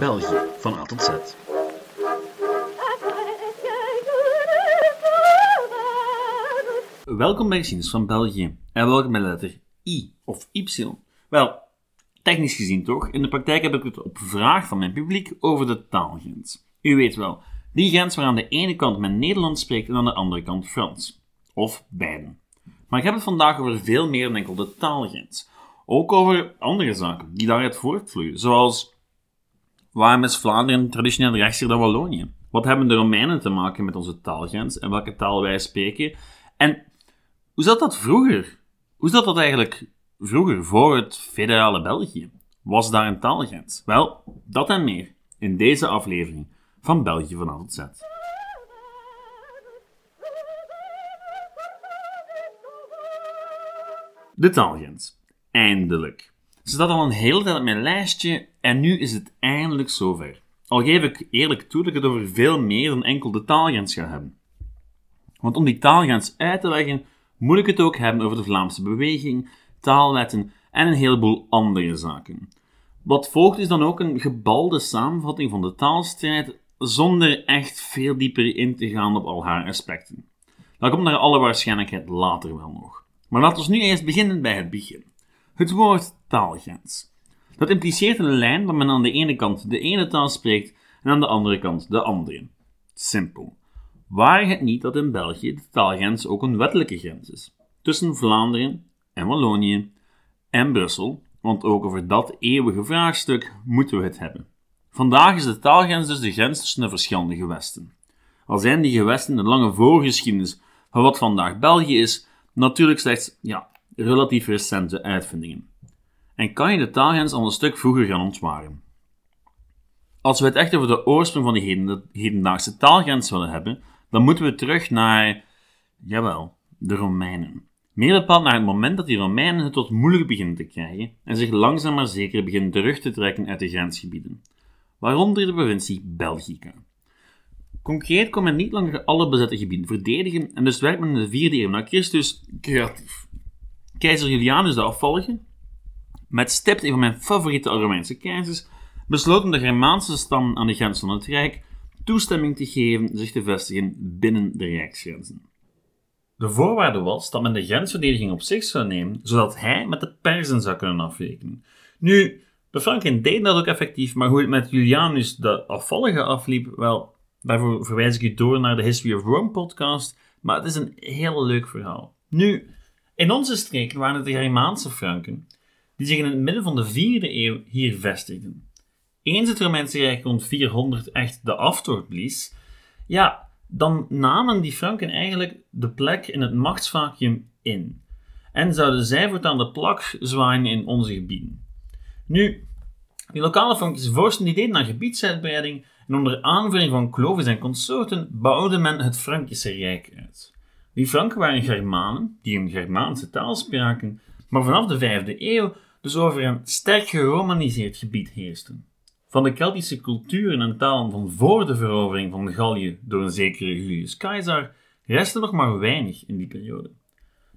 België van A tot Z. Welkom bij Geschiedenis van België en welkom bij letter I of Y. Wel, technisch gezien toch, in de praktijk heb ik het op vraag van mijn publiek over de taalgrens. U weet wel, die grens waar aan de ene kant men Nederlands spreekt en aan de andere kant Frans. Of beiden. Maar ik heb het vandaag over veel meer dan enkel de taalgrens. Ook over andere zaken die daaruit voortvloeien, zoals waarom is Vlaanderen traditioneel rechtser dan Wallonië? Wat hebben de Romeinen te maken met onze taalgrens en welke taal wij spreken? En hoe zat dat vroeger? Hoe zat dat eigenlijk vroeger, voor het federale België? Was daar een taalgrens? Wel, dat en meer in deze aflevering van België van A tot Z. De taalgrens. Eindelijk. Ze staat al een hele tijd op mijn lijstje en nu is het eindelijk zover. Al geef ik eerlijk toe dat ik het over veel meer dan enkel de taalgrens ga hebben. Want om die taalgrens uit te leggen, moet ik het ook hebben over de Vlaamse beweging, taalwetten en een heleboel andere zaken. Wat volgt is dan ook een gebalde samenvatting van de taalstrijd, zonder echt veel dieper in te gaan op al haar aspecten. Dat komt naar alle waarschijnlijkheid later wel nog. Maar laten we nu eerst beginnen bij het begin. Het woord taalgrens. Dat impliceert een lijn waar men aan de ene kant de ene taal spreekt en aan de andere kant de andere. Simpel. Waar het niet dat in België de taalgrens ook een wettelijke grens is. Tussen Vlaanderen en Wallonië en Brussel, want ook over dat eeuwige vraagstuk moeten we het hebben. Vandaag is de taalgrens dus de grens tussen de verschillende gewesten. Al zijn die gewesten de lange voorgeschiedenis van wat vandaag België is, natuurlijk slechts ja, relatief recente uitvindingen. En kan je de taalgrens al een stuk vroeger gaan ontwaren. Als we het echt over de oorsprong van die hedendaagse taalgrens willen hebben, dan moeten we terug naar, jawel, de Romeinen. Meer bepaald naar het moment dat die Romeinen het tot moeilijk beginnen te krijgen en zich langzaam maar zeker beginnen terug te trekken uit de grensgebieden, waaronder de provincie Belgica. Concreet kon men niet langer alle bezette gebieden verdedigen en dus werd men in de 4e eeuw na Christus creatief. Keizer Julianus de afvallige, met stipt een van mijn favoriete Romeinse keizers, besloot om de Germaanse stam aan de grens van het Rijk toestemming te geven zich te vestigen binnen de rijksgrenzen. De voorwaarde was dat men de grensverdediging op zich zou nemen, zodat hij met de Perzen zou kunnen afrekenen. Nu, de Franken deden dat ook effectief, maar hoe het met Julianus de afvallige afliep, wel, daarvoor verwijs ik u door naar de History of Rome podcast, maar het is een heel leuk verhaal. Nu, in onze streken waren het de Germaanse Franken, die zich in het midden van de 4e eeuw hier vestigden. Eens het Romeinse Rijk rond 400 echt de aftocht blies, ja, dan namen die Franken eigenlijk de plek in het machtsvacuum in. En zouden zij voortaan de plak zwaaien in onze gebieden. Nu, die lokale Frankische vorsten die deden aan gebiedsuitbreiding en onder aanvoering van Clovis en consorten bouwde men het Frankische Rijk uit. Die Franken waren Germanen, die een Germaanse taal spraken, maar vanaf de 5e eeuw dus over een sterk geromaniseerd gebied heersten. Van de Keltische culturen en talen van voor de verovering van Gallië door een zekere Julius Caesar restte nog maar weinig in die periode.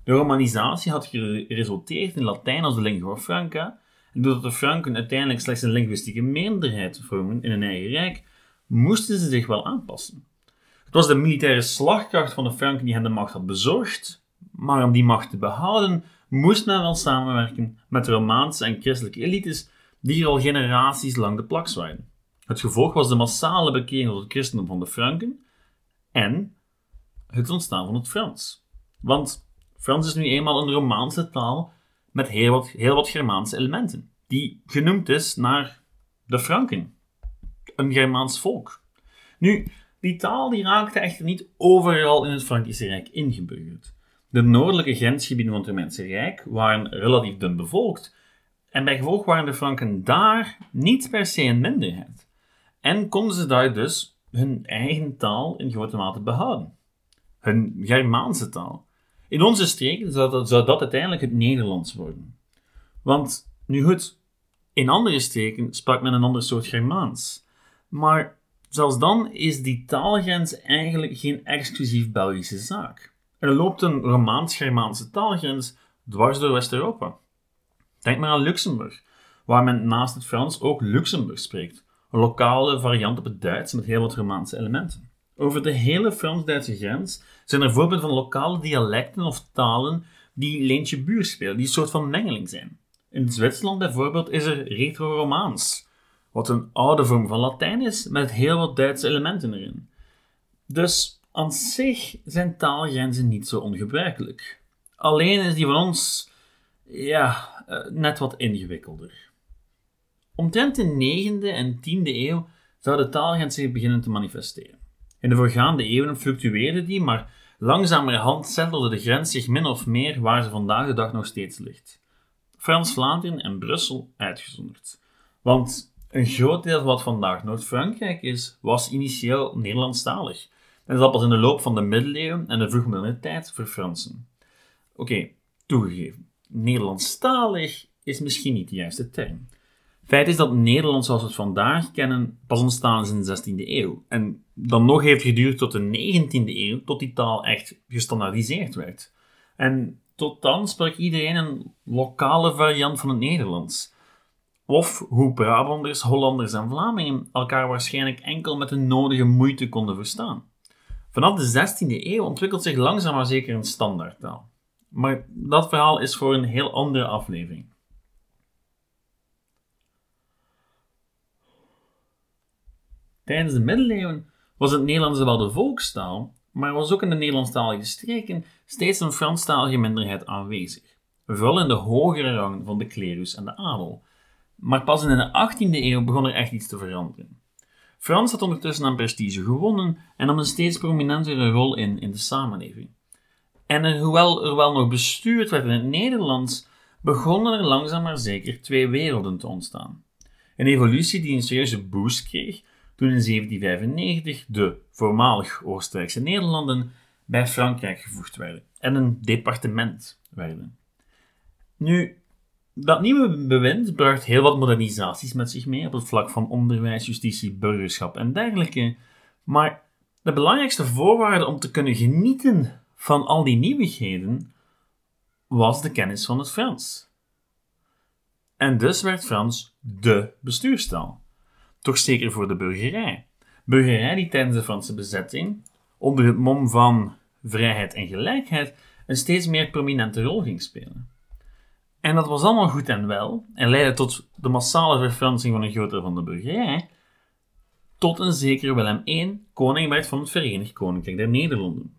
De romanisatie had geresulteerd in Latijn als de lingua franca, en doordat de Franken uiteindelijk slechts een linguïstieke meerderheid vormen in een eigen rijk, moesten ze zich wel aanpassen. Het was de militaire slagkracht van de Franken die hen de macht had bezorgd, maar om die macht te behouden, moest men wel samenwerken met de Romaanse en christelijke elites die hier al generaties lang de plak zwaaiden. Het gevolg was de massale bekering tot het christendom van de Franken en het ontstaan van het Frans. Want Frans is nu eenmaal een Romaanse taal met heel wat, heel wat Germaanse elementen, die genoemd is naar de Franken, een Germaans volk. Nu, die taal die raakte echter niet overal in het Frankische Rijk ingeburgerd. De noordelijke grensgebieden van het Romeinse Rijk waren relatief dun bevolkt, en bij gevolg waren de Franken daar niet per se een minderheid. En konden ze daar dus hun eigen taal in grote mate behouden. Hun Germaanse taal. In onze streken zou dat, uiteindelijk het Nederlands worden. Want, nu goed, in andere streken sprak men een ander soort Germaans. Maar zelfs dan is die taalgrens eigenlijk geen exclusief Belgische zaak. Er loopt een Romaans-Germaanse taalgrens dwars door West-Europa. Denk maar aan Luxemburg, waar men naast het Frans ook Luxemburg spreekt, een lokale variant op het Duits met heel wat Romaanse elementen. Over de hele Frans-Duitse grens zijn er voorbeelden van lokale dialecten of talen die leentje buur spelen, die een soort van mengeling zijn. In Zwitserland bijvoorbeeld is er retro-Romaans, wat een oude vorm van Latijn is met heel wat Duitse elementen erin. Dus aan zich zijn taalgrenzen niet zo ongebruikelijk. Alleen is die van ons, ja, eh, net wat ingewikkelder. Omtrent de 9e en 10e eeuw taalgrens zich beginnen te manifesteren. In de voorgaande eeuwen fluctueerde die, maar langzamerhand settelde de grens zich min of meer waar ze vandaag de dag nog steeds ligt. Frans-Vlaanderen en Brussel uitgezonderd. Want een groot deel van wat vandaag Noord-Frankrijk is, was initieel Nederlandstalig. En dat pas in de loop van de middeleeuwen en de vroegmoderne tijd verfransen. Oké, toegegeven. Nederlandstalig is misschien niet de juiste term. Feit is dat Nederland zoals we het vandaag kennen pas ontstaan is in de 16e eeuw. En dan nog heeft geduurd tot de 19e eeuw tot die taal echt gestandaardiseerd werd. En tot dan sprak iedereen een lokale variant van het Nederlands. Of hoe Brabanders, Hollanders en Vlamingen elkaar waarschijnlijk enkel met de nodige moeite konden verstaan. Vanaf de 16e eeuw ontwikkelt zich langzaam maar zeker een standaardtaal. Maar dat verhaal is voor een heel andere aflevering. Tijdens de middeleeuwen was het Nederlands wel de volkstaal, maar was ook in de Nederlandstalige streken steeds een Franstalige minderheid aanwezig. Vooral in de hogere rang van de klerus en de adel. Maar pas in de 18e eeuw begon er echt iets te veranderen. Frans had ondertussen aan prestige gewonnen en nam een steeds prominentere rol in in de samenleving. En hoewel er wel nog bestuurd werd in het Nederlands, begonnen er langzaam maar zeker twee werelden te ontstaan. Een evolutie die een serieuze boost kreeg toen in 1795 de voormalig Oostenrijkse Nederlanden bij Frankrijk gevoegd werden en een departement werden. Nu, dat nieuwe bewind bracht heel wat modernisaties met zich mee op het vlak van onderwijs, justitie, burgerschap en dergelijke, maar de belangrijkste voorwaarde om te kunnen genieten van al die nieuwigheden was de kennis van het Frans. En dus werd Frans de bestuurstaal. Toch zeker voor de burgerij. Burgerij die tijdens de Franse bezetting, onder het mom van vrijheid en gelijkheid, een steeds meer prominente rol ging spelen. En dat was allemaal goed en wel, en leidde tot de massale verfransing van een groot deel van de burgerij, tot een zekere Willem I koning werd van het Verenigd Koninkrijk der Nederlanden.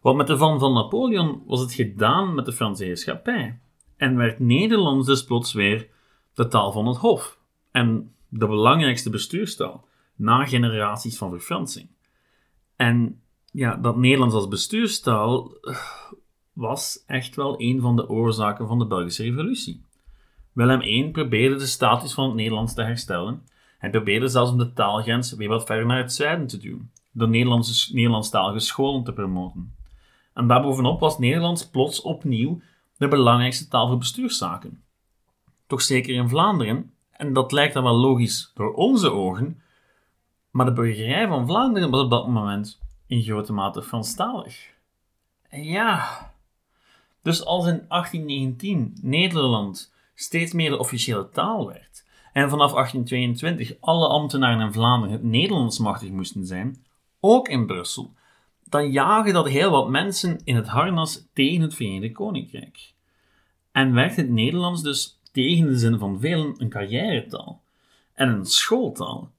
Want met de val van Napoleon was het gedaan met de Franse heerschappij, en werd Nederlands dus plots weer de taal van het Hof, en de belangrijkste bestuurstaal, na generaties van verfransing. En ja, dat Nederlands als bestuurstaal eh, was echt wel een van de oorzaken van de Belgische Revolutie. Willem I probeerde de status van het Nederlands te herstellen. Hij probeerde zelfs om de taalgrens weer wat verder naar het zuiden te duwen, de Nederlandse, Nederlandstalige scholen te promoten. En daarbovenop was Nederlands plots opnieuw de belangrijkste taal voor bestuurszaken. Toch zeker in Vlaanderen, en dat lijkt dan wel logisch door onze ogen, maar de burgerij van Vlaanderen was op dat moment in grote mate Franstalig. En ja, dus als in 1819 Nederland steeds meer de officiële taal werd en vanaf 1822 alle ambtenaren in Vlaanderen het Nederlands machtig moesten zijn, ook in Brussel, dan jagen dat heel wat mensen in het harnas tegen het Verenigd Koninkrijk. En werd het Nederlands dus tegen de zin van velen een carrièretaal en een schooltaal.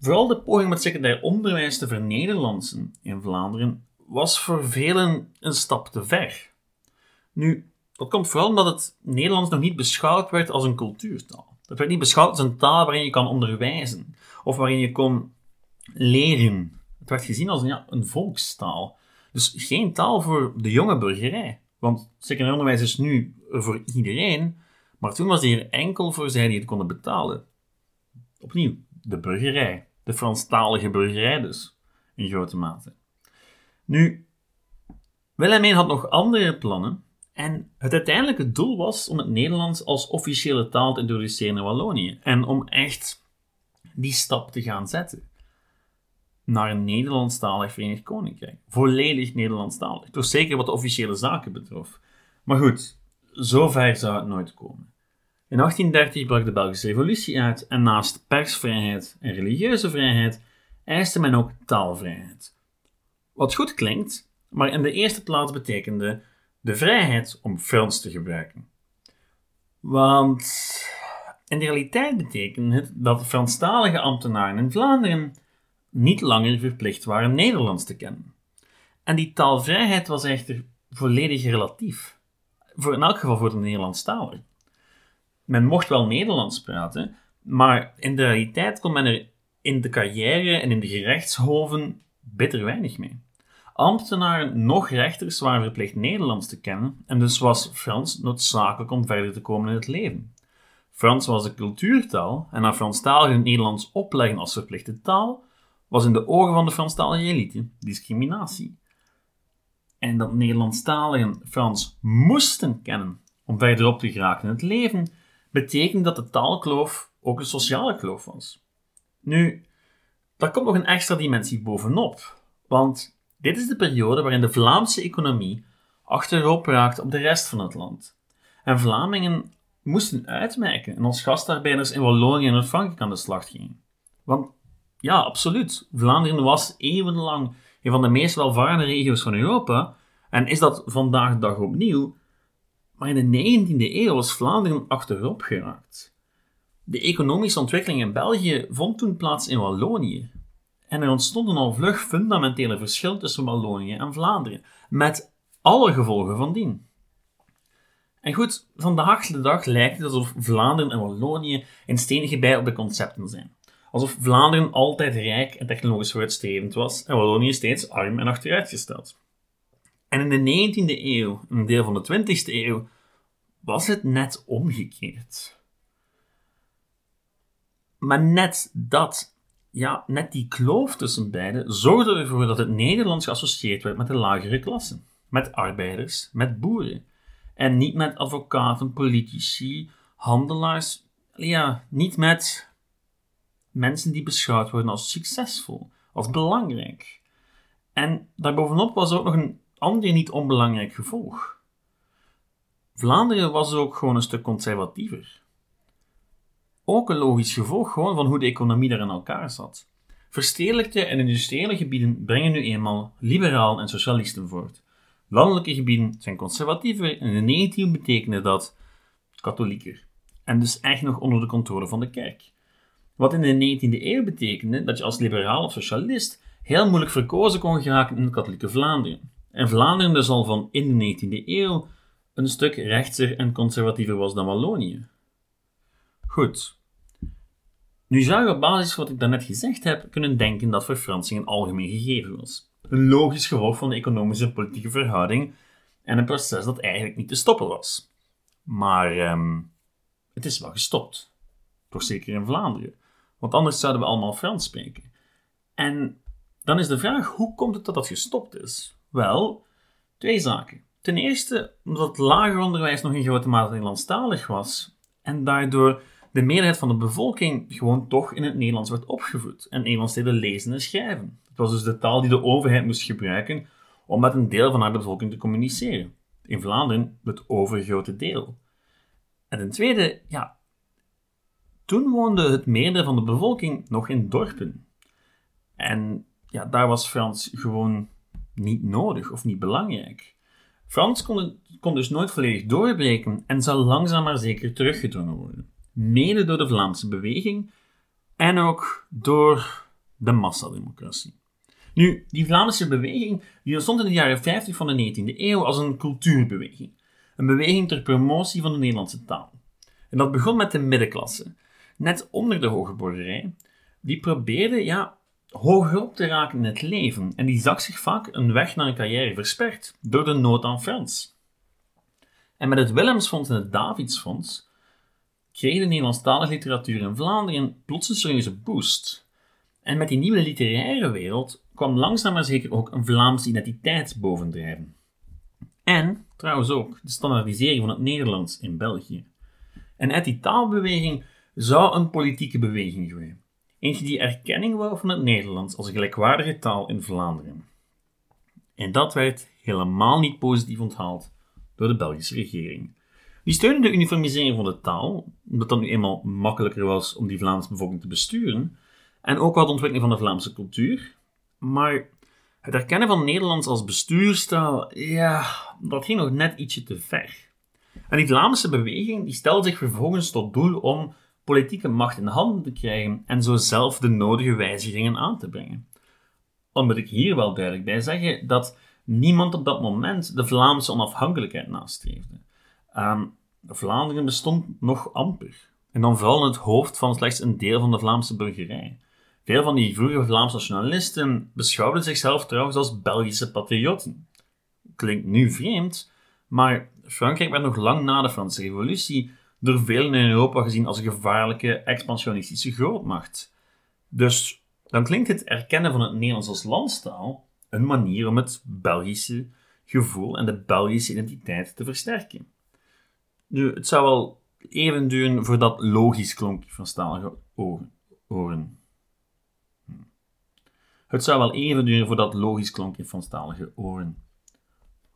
Vooral de poging met secundair onderwijs te vernederlandsen in Vlaanderen was voor velen een stap te ver. Nu, dat komt vooral omdat het Nederlands nog niet beschouwd werd als een cultuurtaal. Het werd niet beschouwd als een taal waarin je kan onderwijzen of waarin je kon leren. Het werd gezien als een, ja, een volkstaal. Dus geen taal voor de jonge burgerij. Want secundair onderwijs is nu voor iedereen, maar toen was die er enkel voor zij die het konden betalen. Opnieuw, de burgerij. De Franstalige burgerij dus, in grote mate. Nu, Willemijn had nog andere plannen en het uiteindelijke doel was om het Nederlands als officiële taal te introduceren in Wallonië en om echt die stap te gaan zetten naar een Nederlandstalig Verenigd Koninkrijk. Volledig Nederlandstalig. Toch zeker wat de officiële zaken betrof. Maar goed, zover zou het nooit komen. In 1830 brak de Belgische Revolutie uit en naast persvrijheid en religieuze vrijheid eiste men ook taalvrijheid. Wat goed klinkt, maar in de eerste plaats betekende de vrijheid om Frans te gebruiken. Want in de realiteit betekende het dat Franstalige ambtenaren in Vlaanderen niet langer verplicht waren Nederlands te kennen. En die taalvrijheid was echter volledig relatief. Voor in elk geval voor de Nederlandstaligen. Men mocht wel Nederlands praten, maar in de realiteit kon men er in de carrière en in de gerechtshoven bitter weinig mee. Ambtenaren nog rechters waren verplicht Nederlands te kennen en dus was Frans noodzakelijk om verder te komen in het leven. Frans was de cultuurtaal en aan Franstaligen Nederlands opleggen als verplichte taal was in de ogen van de Franstalige elite discriminatie. En dat Nederlandstaligen Frans moesten kennen om verderop te geraken in het leven, betekent dat de taalkloof ook een sociale kloof was. Nu, daar komt nog een extra dimensie bovenop, want dit is de periode waarin de Vlaamse economie achterop raakt op de rest van het land. En Vlamingen moesten uitmerken en als gastarbeiders in Wallonië en Frankrijk aan de slag gingen. Want ja, absoluut, Vlaanderen was eeuwenlang een van de meest welvarende regio's van Europa en is dat vandaag de dag opnieuw, maar in de 19e eeuw was Vlaanderen achterop geraakt. De economische ontwikkeling in België vond toen plaats in Wallonië. En er ontstonden al vlug fundamentele verschillen tussen Wallonië en Vlaanderen, met alle gevolgen van dien. En goed, vandaag de dag lijkt het alsof Vlaanderen en Wallonië in stenige bij op de concepten zijn. Alsof Vlaanderen altijd rijk en technologisch vooruitstrevend was en Wallonië steeds arm en achteruitgesteld. En in de 19e eeuw, een deel van de 20e eeuw, was het net omgekeerd. Maar net dat, ja, net die kloof tussen beiden, zorgde ervoor dat het Nederlands geassocieerd werd met de lagere klassen. Met arbeiders, met boeren. En niet met advocaten, politici, handelaars. Ja, niet met mensen die beschouwd worden als succesvol, als belangrijk. En daarbovenop was er ook nog een ander niet onbelangrijk gevolg. Vlaanderen was ook gewoon een stuk conservatiever. Ook een logisch gevolg gewoon van hoe de economie daar in elkaar zat. Verstedelijkte en industriële gebieden brengen nu eenmaal liberaal en socialisten voort. Landelijke gebieden zijn conservatiever en in de negatieve betekende dat katholieker. En dus echt nog onder de controle van de kerk. Wat in de 19e eeuw betekende dat je als liberaal of socialist heel moeilijk verkozen kon geraken in het katholieke Vlaanderen. En Vlaanderen dus al van in de 19e eeuw een stuk rechtser en conservatiever was dan Wallonië. Goed. Nu zou je op basis van wat ik daarnet gezegd heb kunnen denken dat verfransing een algemeen gegeven was. Een logisch gevolg van de economische en politieke verhouding en een proces dat eigenlijk niet te stoppen was. Maar um, het is wel gestopt. Toch zeker in Vlaanderen. Want anders zouden we allemaal Frans spreken. En dan is de vraag, hoe komt het dat dat gestopt is? Wel, twee zaken. Ten eerste omdat het lager onderwijs nog in grote mate Nederlandstalig was en daardoor de meerderheid van de bevolking gewoon toch in het Nederlands werd opgevoed en Nederlands deden lezen en schrijven. Het was dus de taal die de overheid moest gebruiken om met een deel van haar bevolking te communiceren. In Vlaanderen het overgrote deel. En ten tweede, ja, toen woonde het meerdere van de bevolking nog in dorpen. En ja, daar was Frans gewoon niet nodig of niet belangrijk. Frans kon, kon dus nooit volledig doorbreken en zou langzaam maar zeker teruggedrongen worden. Mede door de Vlaamse beweging en ook door de massademocratie. Nu, die Vlaamse beweging die ontstond in de jaren 50 van de 19e eeuw als een cultuurbeweging. Een beweging ter promotie van de Nederlandse taal. En dat begon met de middenklasse, net onder de hoge Die probeerde ja, hoger op te raken in het leven en die zag zich vaak een weg naar een carrière versperd door de nood aan Frans. En met het Willemsfonds en het Davidsfonds kreeg de Nederlandstalige literatuur in Vlaanderen plots een serieuze boost. En met die nieuwe literaire wereld kwam langzaam maar zeker ook een Vlaamse identiteit bovendrijven. En trouwens ook de standaardisering van het Nederlands in België. En uit die taalbeweging zou een politieke beweging groeien. Eentje die erkenning wou van het Nederlands als gelijkwaardige taal in Vlaanderen. En dat werd helemaal niet positief onthaald door de Belgische regering. Die steunen de uniformisering van de taal, omdat dat nu eenmaal makkelijker was om die Vlaamse bevolking te besturen, en ook wat ontwikkeling van de Vlaamse cultuur. Maar het erkennen van Nederlands als bestuurstaal, ja, dat ging nog net ietsje te ver. En die Vlaamse beweging die stelde zich vervolgens tot doel om politieke macht in handen te krijgen en zo zelf de nodige wijzigingen aan te brengen. Al moet ik hier wel duidelijk bij zeggen dat niemand op dat moment de Vlaamse onafhankelijkheid nastreefde. Um, Vlaanderen bestond nog amper. En dan vooral in het hoofd van slechts een deel van de Vlaamse burgerij. Veel van die vroege Vlaamse nationalisten beschouwden zichzelf trouwens als Belgische patriotten. Klinkt nu vreemd, maar Frankrijk werd nog lang na de Franse Revolutie door velen in Europa gezien als een gevaarlijke expansionistische grootmacht. Dus dan klinkt het erkennen van het Nederlands als landstaal een manier om het Belgische gevoel en de Belgische identiteit te versterken. Nu, het zou wel even duren voordat logisch klonk van stalige oren. Het zou wel even duren voordat logisch klonk in Franstalige oren.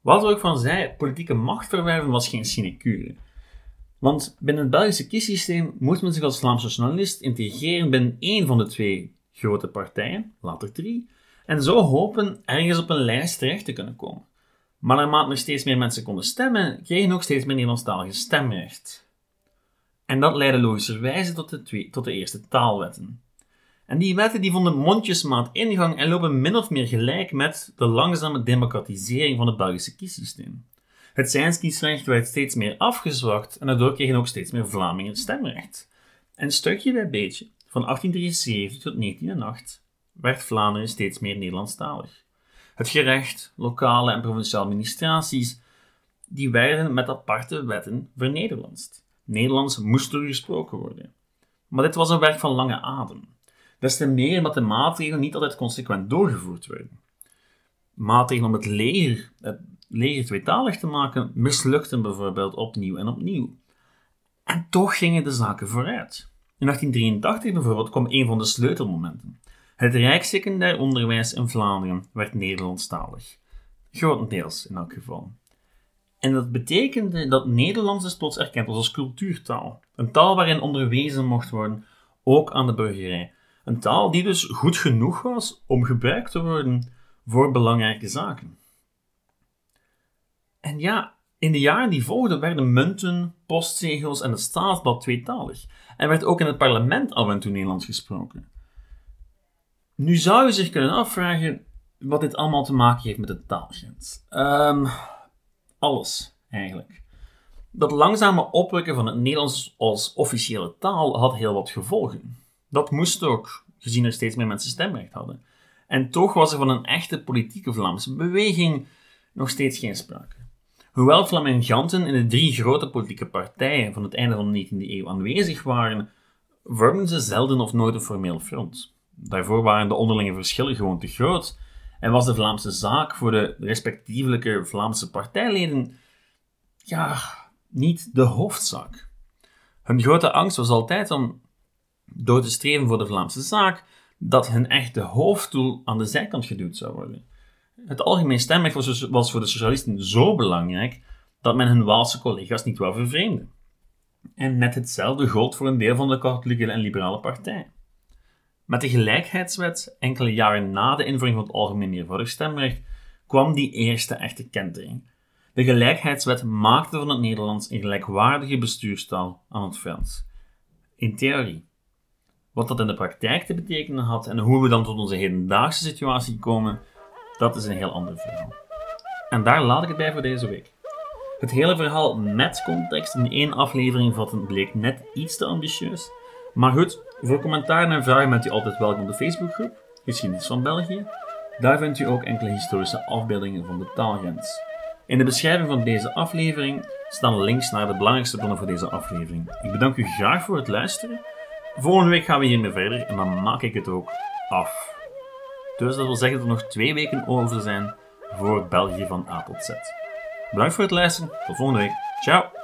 Wat er ook van zei, politieke machtverwerven was geen sinecure. Want binnen het Belgische kiessysteem moest men zich als Vlaamse nationalist integreren binnen één van de twee grote partijen, later drie, en zo hopen ergens op een lijst terecht te kunnen komen. Maar naarmate er steeds meer mensen konden stemmen, kregen ook steeds meer Nederlandstaligen stemrecht. En dat leidde logischerwijze tot de, twee, tot de eerste taalwetten. En die wetten die vonden mondjesmaat ingang en lopen min of meer gelijk met de langzame democratisering van het Belgische kiessysteem. Het zijnskiesrecht werd steeds meer afgezwakt en daardoor kregen ook steeds meer Vlamingen stemrecht. En stukje bij beetje, van 1873 tot 1908, werd Vlaanderen steeds meer Nederlandstalig. Het gerecht, lokale en provinciale administraties, die werden met aparte wetten vernederlandst. Nederlands moest er gesproken worden. Maar dit was een werk van lange adem. Des te meer omdat de maatregelen niet altijd consequent doorgevoerd werden. Maatregelen om het leger, het leger tweetalig te maken mislukten bijvoorbeeld opnieuw en opnieuw. En toch gingen de zaken vooruit. In 1883 bijvoorbeeld kwam een van de sleutelmomenten. Het Rijkssecundair onderwijs in Vlaanderen werd Nederlandstalig. Grotendeels in elk geval. En dat betekende dat Nederlands dus plots erkend was als cultuurtaal. Een taal waarin onderwezen mocht worden, ook aan de burgerij. Een taal die dus goed genoeg was om gebruikt te worden voor belangrijke zaken. En ja, in de jaren die volgden werden munten, postzegels en het staatsblad tweetalig. En werd ook in het parlement af en toe Nederlands gesproken. Nu zou je zich kunnen afvragen wat dit allemaal te maken heeft met de taalgrens. Um, alles, eigenlijk. Dat langzame oprukken van het Nederlands als officiële taal had heel wat gevolgen. Dat moest ook, gezien er steeds meer mensen stemrecht hadden. En toch was er van een echte politieke Vlaamse beweging nog steeds geen sprake. Hoewel Flaminganten in de drie grote politieke partijen van het einde van de 19e eeuw aanwezig waren, vormden ze zelden of nooit een formeel front. Daarvoor waren de onderlinge verschillen gewoon te groot en was de Vlaamse zaak voor de respectievelijke Vlaamse partijleden ja, niet de hoofdzaak. Hun grote angst was altijd om, door te streven voor de Vlaamse zaak, dat hun echte hoofddoel aan de zijkant geduwd zou worden. Het algemeen stemrecht was voor de socialisten zo belangrijk dat men hun Waalse collega's niet wou vervreemden. En net hetzelfde gold voor een deel van de katholieke en liberale partij. Met de gelijkheidswet, enkele jaren na de invoering van het algemeen meervoudig stemrecht, kwam die eerste echte kentering. De gelijkheidswet maakte van het Nederlands een gelijkwaardige bestuurstaal aan het Frans. In theorie. Wat dat in de praktijk te betekenen had en hoe we dan tot onze hedendaagse situatie komen, dat is een heel ander verhaal. En daar laat ik het bij voor deze week. Het hele verhaal met context in één aflevering vatten bleek net iets te ambitieus. Maar goed, voor commentaar en vragen bent u altijd welkom op de Facebookgroep Geschiedenis van België. Daar vindt u ook enkele historische afbeeldingen van de taalgrens. In de beschrijving van deze aflevering staan links naar de belangrijkste bronnen voor deze aflevering. Ik bedank u graag voor het luisteren. Volgende week gaan we hiermee verder en dan maak ik het ook af. Dus dat wil zeggen dat er nog twee weken over zijn voor België van A tot Z. Bedankt voor het luisteren. Tot volgende week. Ciao!